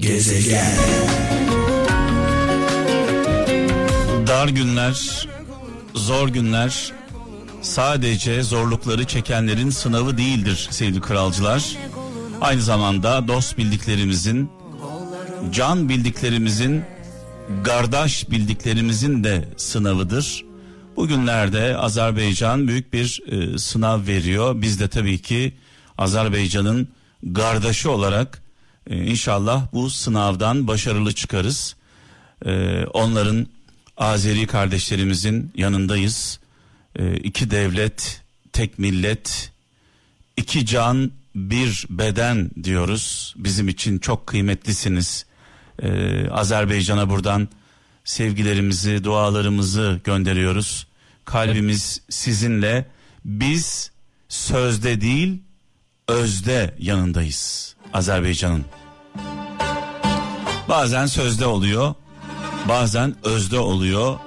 Gezegen. Dar günler, zor günler sadece zorlukları çekenlerin sınavı değildir sevgili kralcılar. Aynı zamanda dost bildiklerimizin, can bildiklerimizin, kardeş bildiklerimizin de sınavıdır. Bugünlerde Azerbaycan büyük bir e, sınav veriyor. Biz de tabii ki Azerbaycan'ın kardeşi olarak e, inşallah bu sınavdan başarılı çıkarız. E, onların Azeri kardeşlerimizin yanındayız. E, iki devlet, tek millet, iki can, bir beden diyoruz. Bizim için çok kıymetlisiniz. E, Azerbaycan'a buradan sevgilerimizi, dualarımızı gönderiyoruz. Kalbimiz sizinle. Biz sözde değil, özde yanındayız Azerbaycan'ın. Bazen sözde oluyor, bazen özde oluyor.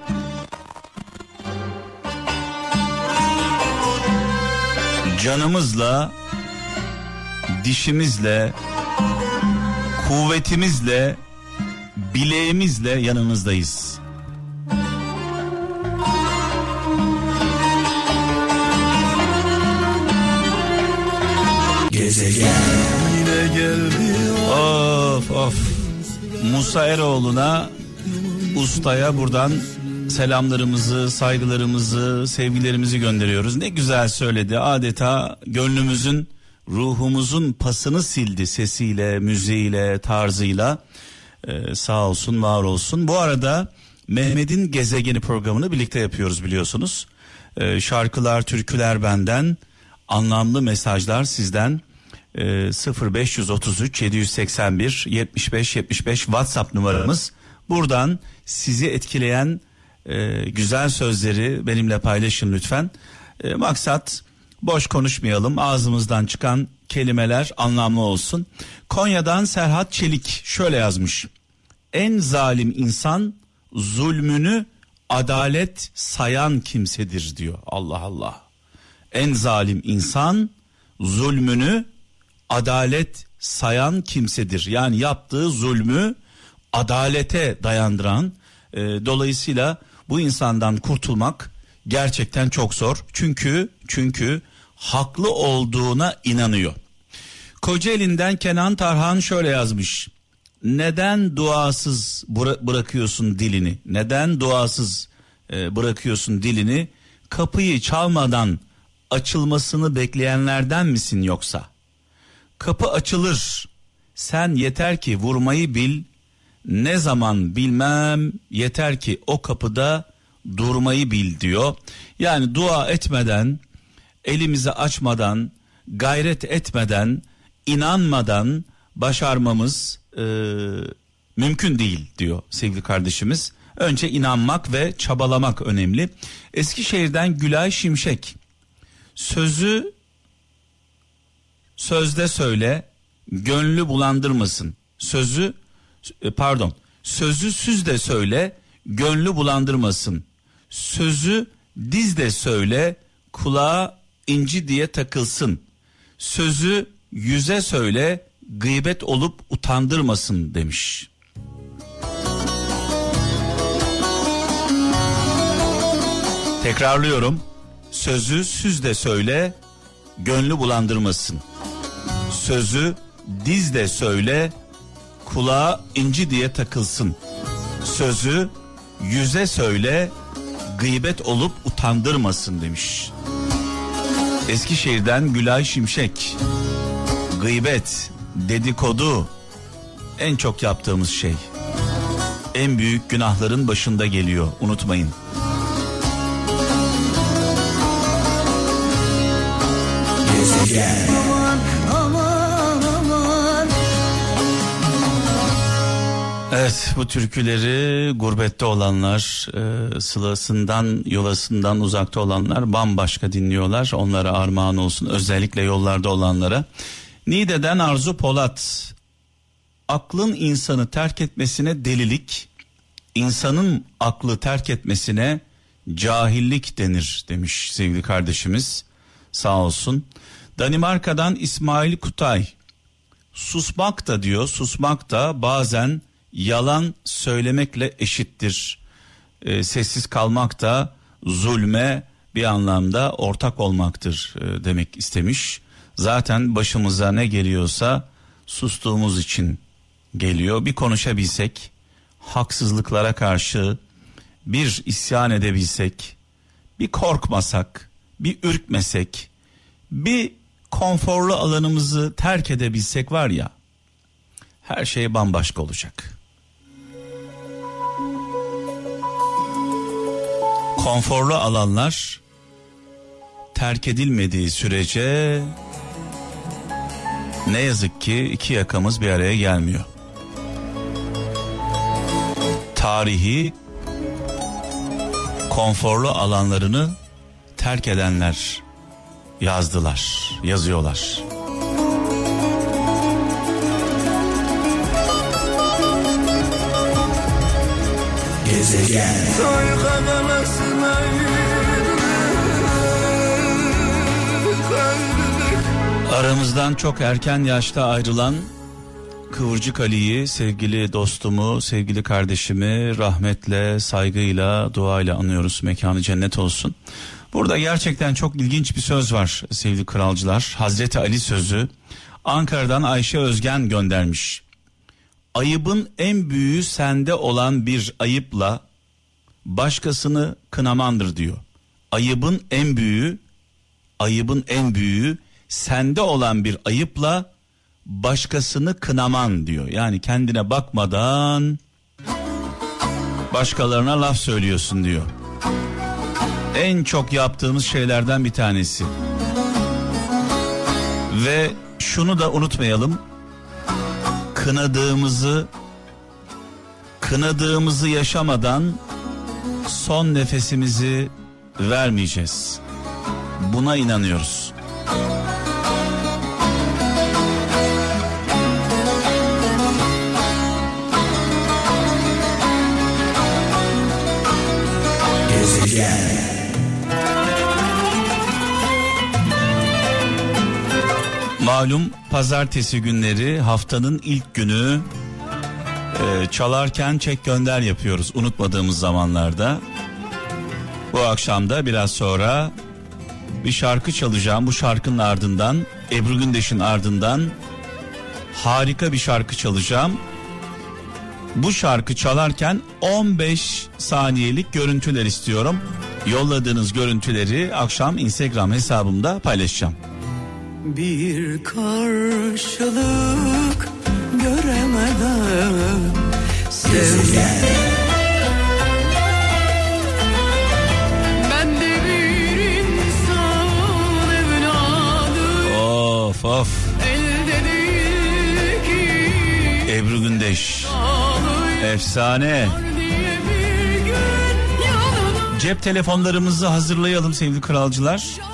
Canımızla, dişimizle, kuvvetimizle, bileğimizle yanınızdayız. Gezegen. Of of. Musa Eroğlu'na ustaya buradan selamlarımızı, saygılarımızı, sevgilerimizi gönderiyoruz. Ne güzel söyledi. Adeta gönlümüzün, ruhumuzun pasını sildi sesiyle, müziğiyle, tarzıyla. Ee, sağ olsun, var olsun. Bu arada Mehmet'in Gezegeni programını birlikte yapıyoruz biliyorsunuz. Ee, şarkılar, türküler benden, anlamlı mesajlar sizden. Ee, 0533 781 75 75 WhatsApp numaramız. Buradan sizi etkileyen e, güzel sözleri benimle paylaşın lütfen. E, maksat boş konuşmayalım. Ağzımızdan çıkan kelimeler anlamlı olsun. Konya'dan Serhat Çelik şöyle yazmış. En zalim insan zulmünü adalet sayan kimsedir diyor. Allah Allah. En zalim insan zulmünü adalet sayan kimsedir. Yani yaptığı zulmü adalete dayandıran e, dolayısıyla bu insandan kurtulmak gerçekten çok zor. Çünkü çünkü haklı olduğuna inanıyor. Kocaeli'nden Kenan Tarhan şöyle yazmış. Neden duasız bıra- bırakıyorsun dilini? Neden duasız e, bırakıyorsun dilini? Kapıyı çalmadan açılmasını bekleyenlerden misin yoksa? Kapı açılır. Sen yeter ki vurmayı bil. Ne zaman bilmem yeter ki o kapıda durmayı bil diyor. Yani dua etmeden, elimizi açmadan, gayret etmeden, inanmadan başarmamız e, mümkün değil diyor sevgili kardeşimiz. Önce inanmak ve çabalamak önemli. Eskişehir'den Gülay Şimşek sözü sözde söyle gönlü bulandırmasın. Sözü e, pardon sözü süzde söyle gönlü bulandırmasın. Sözü dizde söyle kulağa inci diye takılsın. Sözü yüze söyle gıybet olup utandırmasın demiş. Tekrarlıyorum. Sözü süzde söyle gönlü bulandırmasın. Sözü dizde söyle kulağa inci diye takılsın. Sözü yüze söyle gıybet olup utandırmasın demiş. Eskişehir'den Gülay Şimşek. Gıybet, dedikodu en çok yaptığımız şey. En büyük günahların başında geliyor unutmayın. Gezegen. Evet bu türküleri gurbette olanlar, e, sılasından, yolasından uzakta olanlar bambaşka dinliyorlar. Onlara armağan olsun özellikle yollarda olanlara. Niğde'den Arzu Polat. Aklın insanı terk etmesine delilik, insanın aklı terk etmesine cahillik denir demiş sevgili kardeşimiz. Sağ olsun. Danimarka'dan İsmail Kutay. susmak da diyor susmak da bazen yalan söylemekle eşittir. E, sessiz kalmak da zulme bir anlamda ortak olmaktır e, demek istemiş. Zaten başımıza ne geliyorsa sustuğumuz için geliyor. Bir konuşabilsek, haksızlıklara karşı bir isyan edebilsek, bir korkmasak, bir ürkmesek, bir konforlu alanımızı terk edebilsek var ya, her şey bambaşka olacak. Konforlu alanlar terk edilmediği sürece ne yazık ki iki yakamız bir araya gelmiyor. Tarihi konforlu alanlarını terk edenler yazdılar, yazıyorlar. Gezegen. Aramızdan çok erken yaşta ayrılan Kıvırcık Ali'yi, sevgili dostumu, sevgili kardeşimi rahmetle, saygıyla, duayla anıyoruz. Mekanı cennet olsun. Burada gerçekten çok ilginç bir söz var sevgili kralcılar. Hazreti Ali sözü Ankara'dan Ayşe Özgen göndermiş. Ayıbın en büyüğü sende olan bir ayıpla başkasını kınamandır diyor. Ayıbın en büyüğü, ayıbın en büyüğü sende olan bir ayıpla başkasını kınaman diyor. Yani kendine bakmadan başkalarına laf söylüyorsun diyor. En çok yaptığımız şeylerden bir tanesi. Ve şunu da unutmayalım. Kınadığımızı kınadığımızı yaşamadan son nefesimizi vermeyeceğiz. Buna inanıyoruz. Gezegen. Malum pazartesi günleri haftanın ilk günü e, çalarken çek gönder yapıyoruz unutmadığımız zamanlarda. Bu akşam da biraz sonra bir şarkı çalacağım. Bu şarkının ardından Ebru Gündeş'in ardından harika bir şarkı çalacağım. Bu şarkı çalarken 15 saniyelik görüntüler istiyorum. Yolladığınız görüntüleri akşam Instagram hesabımda paylaşacağım. Bir karşılık göremeden sevdim. Gezegen. Ben de bir insan evladı Of of elde değil ki Ebru Gündeş efsane. Cep telefonlarımızı hazırlayalım sevgili kralcılar.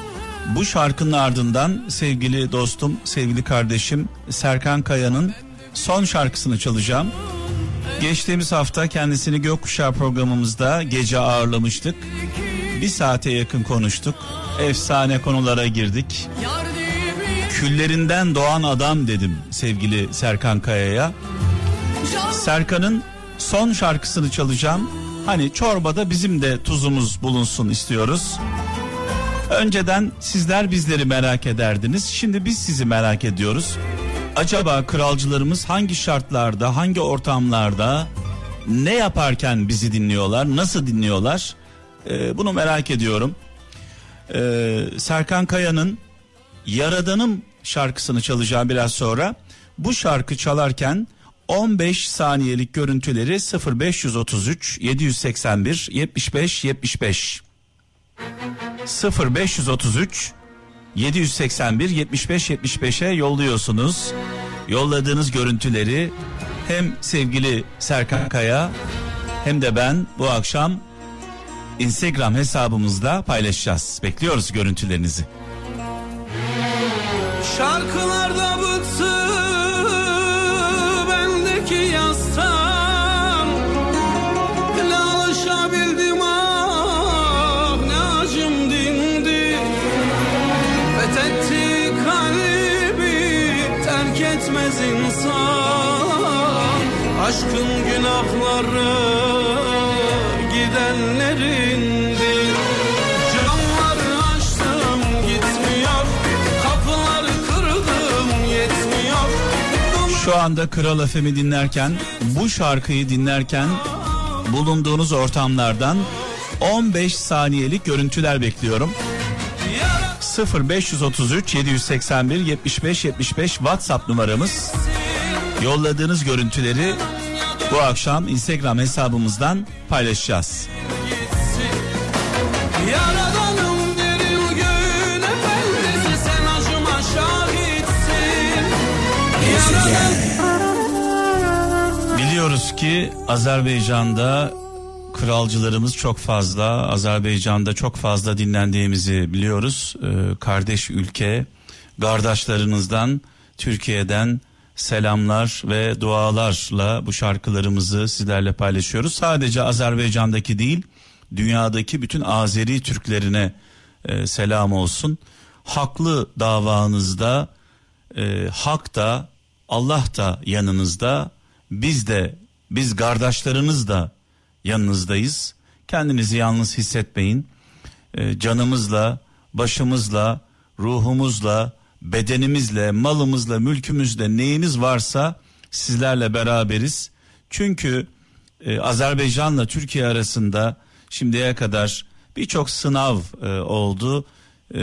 Bu şarkının ardından sevgili dostum, sevgili kardeşim Serkan Kaya'nın son şarkısını çalacağım. Geçtiğimiz hafta kendisini Gökkuşağı programımızda gece ağırlamıştık. Bir saate yakın konuştuk. Efsane konulara girdik. Küllerinden doğan adam dedim sevgili Serkan Kaya'ya. Serkan'ın son şarkısını çalacağım. Hani çorbada bizim de tuzumuz bulunsun istiyoruz. Önceden sizler bizleri merak ederdiniz. Şimdi biz sizi merak ediyoruz. Acaba kralcılarımız hangi şartlarda, hangi ortamlarda, ne yaparken bizi dinliyorlar, nasıl dinliyorlar? Ee, bunu merak ediyorum. Ee, Serkan Kaya'nın Yaradanım şarkısını çalacağım biraz sonra. Bu şarkı çalarken 15 saniyelik görüntüleri 0533 781 75 75 0533 781 75 75'e yolluyorsunuz. Yolladığınız görüntüleri hem sevgili Serkan Kaya hem de ben bu akşam Instagram hesabımızda paylaşacağız. Bekliyoruz görüntülerinizi. Şarkılarda günahları gidenlerindir Şu anda Kral FM'i dinlerken, bu şarkıyı dinlerken bulunduğunuz ortamlardan 15 saniyelik görüntüler bekliyorum. 0533 781 75 75 WhatsApp numaramız. Yolladığınız görüntüleri bu akşam Instagram hesabımızdan paylaşacağız. Biliyoruz ki Azerbaycan'da kralcılarımız çok fazla. Azerbaycan'da çok fazla dinlendiğimizi biliyoruz. Ee, kardeş ülke, kardeşlerinizden, Türkiye'den selamlar ve dualarla bu şarkılarımızı sizlerle paylaşıyoruz. Sadece Azerbaycan'daki değil, dünyadaki bütün Azeri Türklerine e, selam olsun. Haklı davanızda e, hak da Allah da yanınızda biz de biz kardeşleriniz de yanınızdayız. Kendinizi yalnız hissetmeyin. E, canımızla, başımızla, ruhumuzla, bedenimizle, malımızla, mülkümüzle neyimiz varsa sizlerle beraberiz. Çünkü e, Azerbaycan'la Türkiye arasında şimdiye kadar birçok sınav e, oldu. E,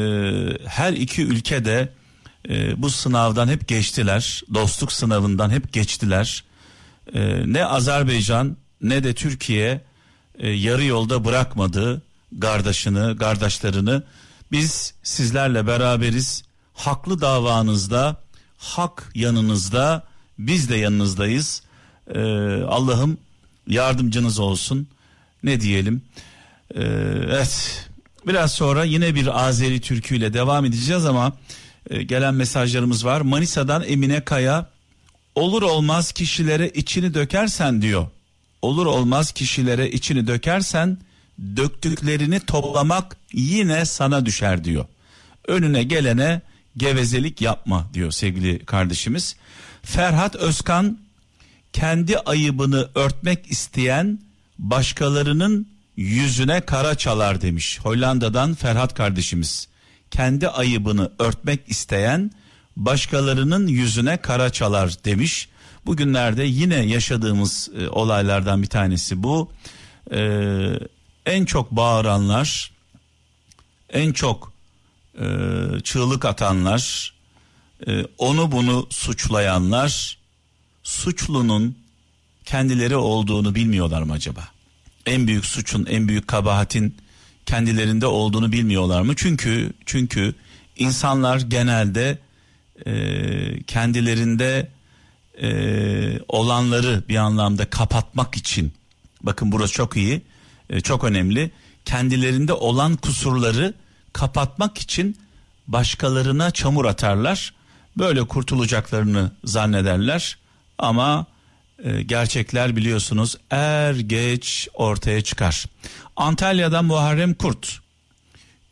her iki ülke de e, bu sınavdan hep geçtiler. Dostluk sınavından hep geçtiler. E, ne Azerbaycan ne de Türkiye e, yarı yolda bırakmadı kardeşini, kardeşlerini. Biz sizlerle beraberiz. Haklı davanızda, hak yanınızda, biz de yanınızdayız. E, Allah'ım yardımcınız olsun. Ne diyelim? E, evet. Biraz sonra yine bir Azeri türküyle devam edeceğiz ama e, gelen mesajlarımız var. Manisa'dan Emine Kaya olur olmaz kişilere içini dökersen diyor. Olur olmaz kişilere içini dökersen döktüklerini toplamak yine sana düşer diyor. Önüne gelene gevezelik yapma diyor sevgili kardeşimiz. Ferhat Özkan kendi ayıbını örtmek isteyen başkalarının yüzüne kara çalar demiş. Hollanda'dan Ferhat kardeşimiz. Kendi ayıbını örtmek isteyen başkalarının yüzüne kara çalar demiş. Bugünlerde yine yaşadığımız e, olaylardan bir tanesi bu. Ee, en çok bağıranlar, en çok e, çığlık atanlar, e, onu bunu suçlayanlar, suçlunun kendileri olduğunu bilmiyorlar mı acaba? En büyük suçun, en büyük kabahatin kendilerinde olduğunu bilmiyorlar mı? Çünkü çünkü insanlar genelde e, kendilerinde e, olanları bir anlamda kapatmak için bakın burası çok iyi e, çok önemli kendilerinde olan kusurları kapatmak için başkalarına çamur atarlar böyle kurtulacaklarını zannederler ama e, gerçekler biliyorsunuz er geç ortaya çıkar Antalya'dan Muharrem Kurt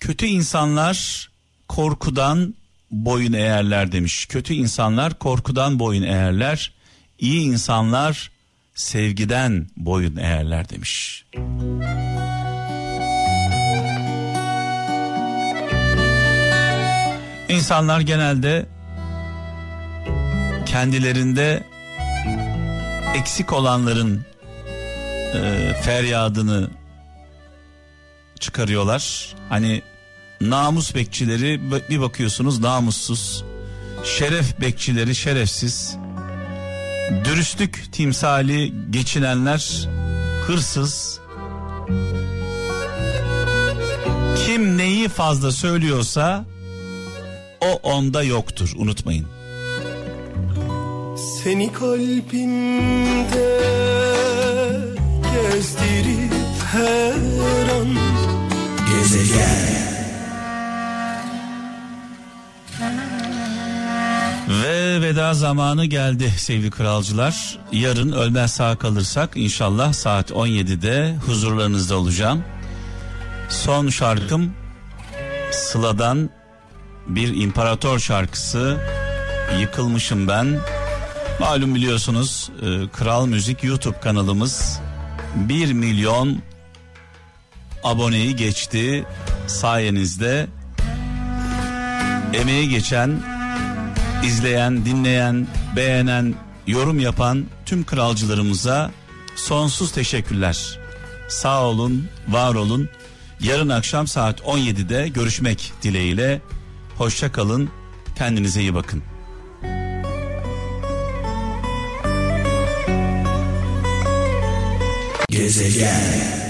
kötü insanlar korkudan boyun eğerler demiş. Kötü insanlar korkudan boyun eğerler. İyi insanlar sevgiden boyun eğerler demiş. İnsanlar genelde kendilerinde eksik olanların e, feryadını çıkarıyorlar. Hani namus bekçileri bir bakıyorsunuz namussuz. Şeref bekçileri şerefsiz. Dürüstlük timsali geçinenler hırsız. Kim neyi fazla söylüyorsa o onda yoktur unutmayın. Seni kalbimde gezdirip her an Gezegen. Ve veda zamanı geldi sevgili kralcılar. Yarın ölmez sağ kalırsak inşallah saat 17'de huzurlarınızda olacağım. Son şarkım Sıla'dan bir imparator şarkısı. Yıkılmışım ben. Malum biliyorsunuz e, Kral Müzik YouTube kanalımız 1 milyon aboneyi geçti sayenizde emeği geçen izleyen dinleyen beğenen yorum yapan tüm kralcılarımıza sonsuz teşekkürler sağ olun var olun yarın akşam saat 17'de görüşmek dileğiyle hoşça kalın. Kendinize iyi bakın. Gezegen